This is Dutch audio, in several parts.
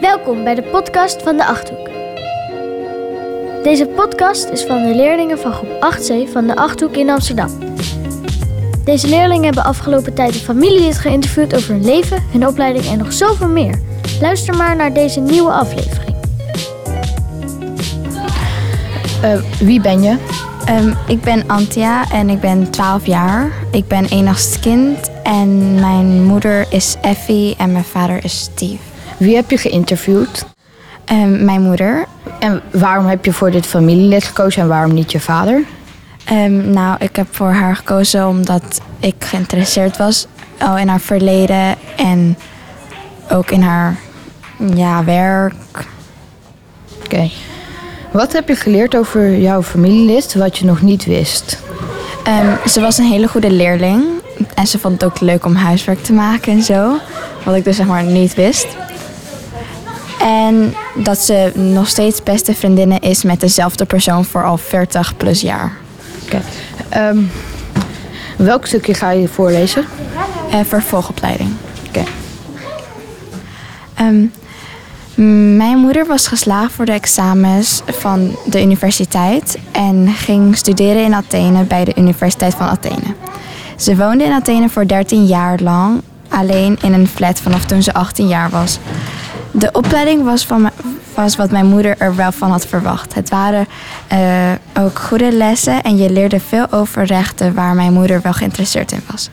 Welkom bij de podcast van de Achthoek. Deze podcast is van de leerlingen van groep 8C van de Achthoek in Amsterdam. Deze leerlingen hebben afgelopen tijd een familielid geïnterviewd over hun leven, hun opleiding en nog zoveel meer. Luister maar naar deze nieuwe aflevering. Uh, wie ben je? Um, ik ben Antia en ik ben 12 jaar. Ik ben enigst kind en mijn moeder is Effie en mijn vader is Steve. Wie heb je geïnterviewd? Um, mijn moeder. En waarom heb je voor dit familielid gekozen en waarom niet je vader? Um, nou, ik heb voor haar gekozen omdat ik geïnteresseerd was al in haar verleden en ook in haar ja, werk. Oké. Okay. Wat heb je geleerd over jouw familielid wat je nog niet wist? Um, ze was een hele goede leerling en ze vond het ook leuk om huiswerk te maken en zo, wat ik dus zeg maar niet wist. En dat ze nog steeds beste vriendinnen is met dezelfde persoon voor al 40 plus jaar. Oké. Okay. Um, welk stukje ga je voorlezen? Uh, vervolgopleiding. Oké. Okay. Um, mijn moeder was geslaagd voor de examens van de universiteit en ging studeren in Athene bij de Universiteit van Athene. Ze woonde in Athene voor 13 jaar lang alleen in een flat vanaf toen ze 18 jaar was. De opleiding was, wat mijn moeder er wel van had verwacht. Het waren uh, ook goede lessen en je leerde veel over rechten waar mijn moeder wel geïnteresseerd in was.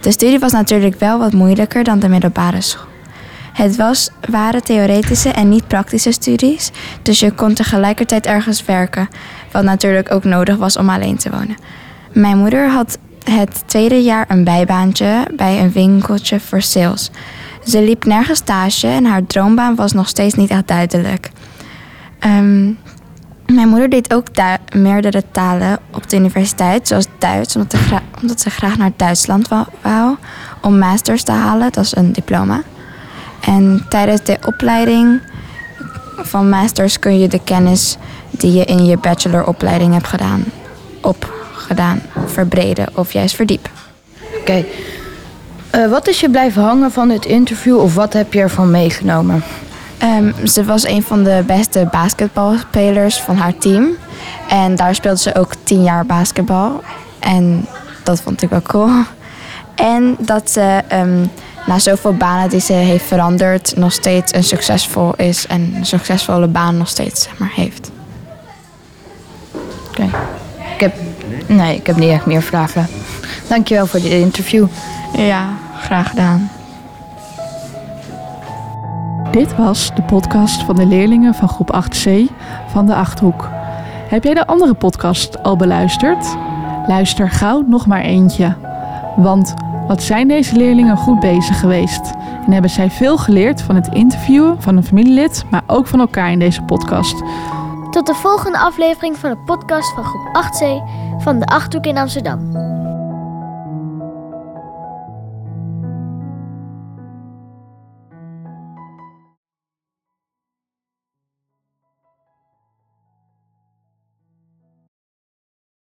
De studie was natuurlijk wel wat moeilijker dan de middelbare school. Het was, waren theoretische en niet praktische studies, dus je kon tegelijkertijd ergens werken, wat natuurlijk ook nodig was om alleen te wonen. Mijn moeder had het tweede jaar een bijbaantje bij een winkeltje voor sales. Ze liep nergens stage en haar droombaan was nog steeds niet echt duidelijk. Um, mijn moeder deed ook meerdere talen op de universiteit, zoals Duits, omdat, ze graag naar Duitsland wou om masters te halen, dat is een diploma. En tijdens de opleiding van masters kun je de kennis die je in je bacheloropleiding hebt gedaan, opgedaan, verbreden of juist verdiepen. Oké. Uh, wat is je blijven hangen van dit interview of wat heb je ervan meegenomen? Um, ze was een van de beste basketbalspelers van haar team. En daar speelde ze ook tien jaar basketbal. En dat vond ik wel cool. En dat ze um, na zoveel banen die ze heeft veranderd, nog steeds een succesvol is en een succesvolle baan nog steeds zeg maar, heeft. Oké. Okay. Ik heb, nee, ik heb niet echt meer vragen. Dankjewel voor dit interview. Ja, graag gedaan. Dit was de podcast van de leerlingen van groep 8C van de Achthoek. Heb jij de andere podcast al beluisterd? Luister gauw nog maar eentje. Want wat zijn deze leerlingen goed bezig geweest? En hebben zij veel geleerd van het interviewen van een familielid, maar ook van elkaar in deze podcast? Tot de volgende aflevering van de podcast van groep 8C van de Achthoek in Amsterdam.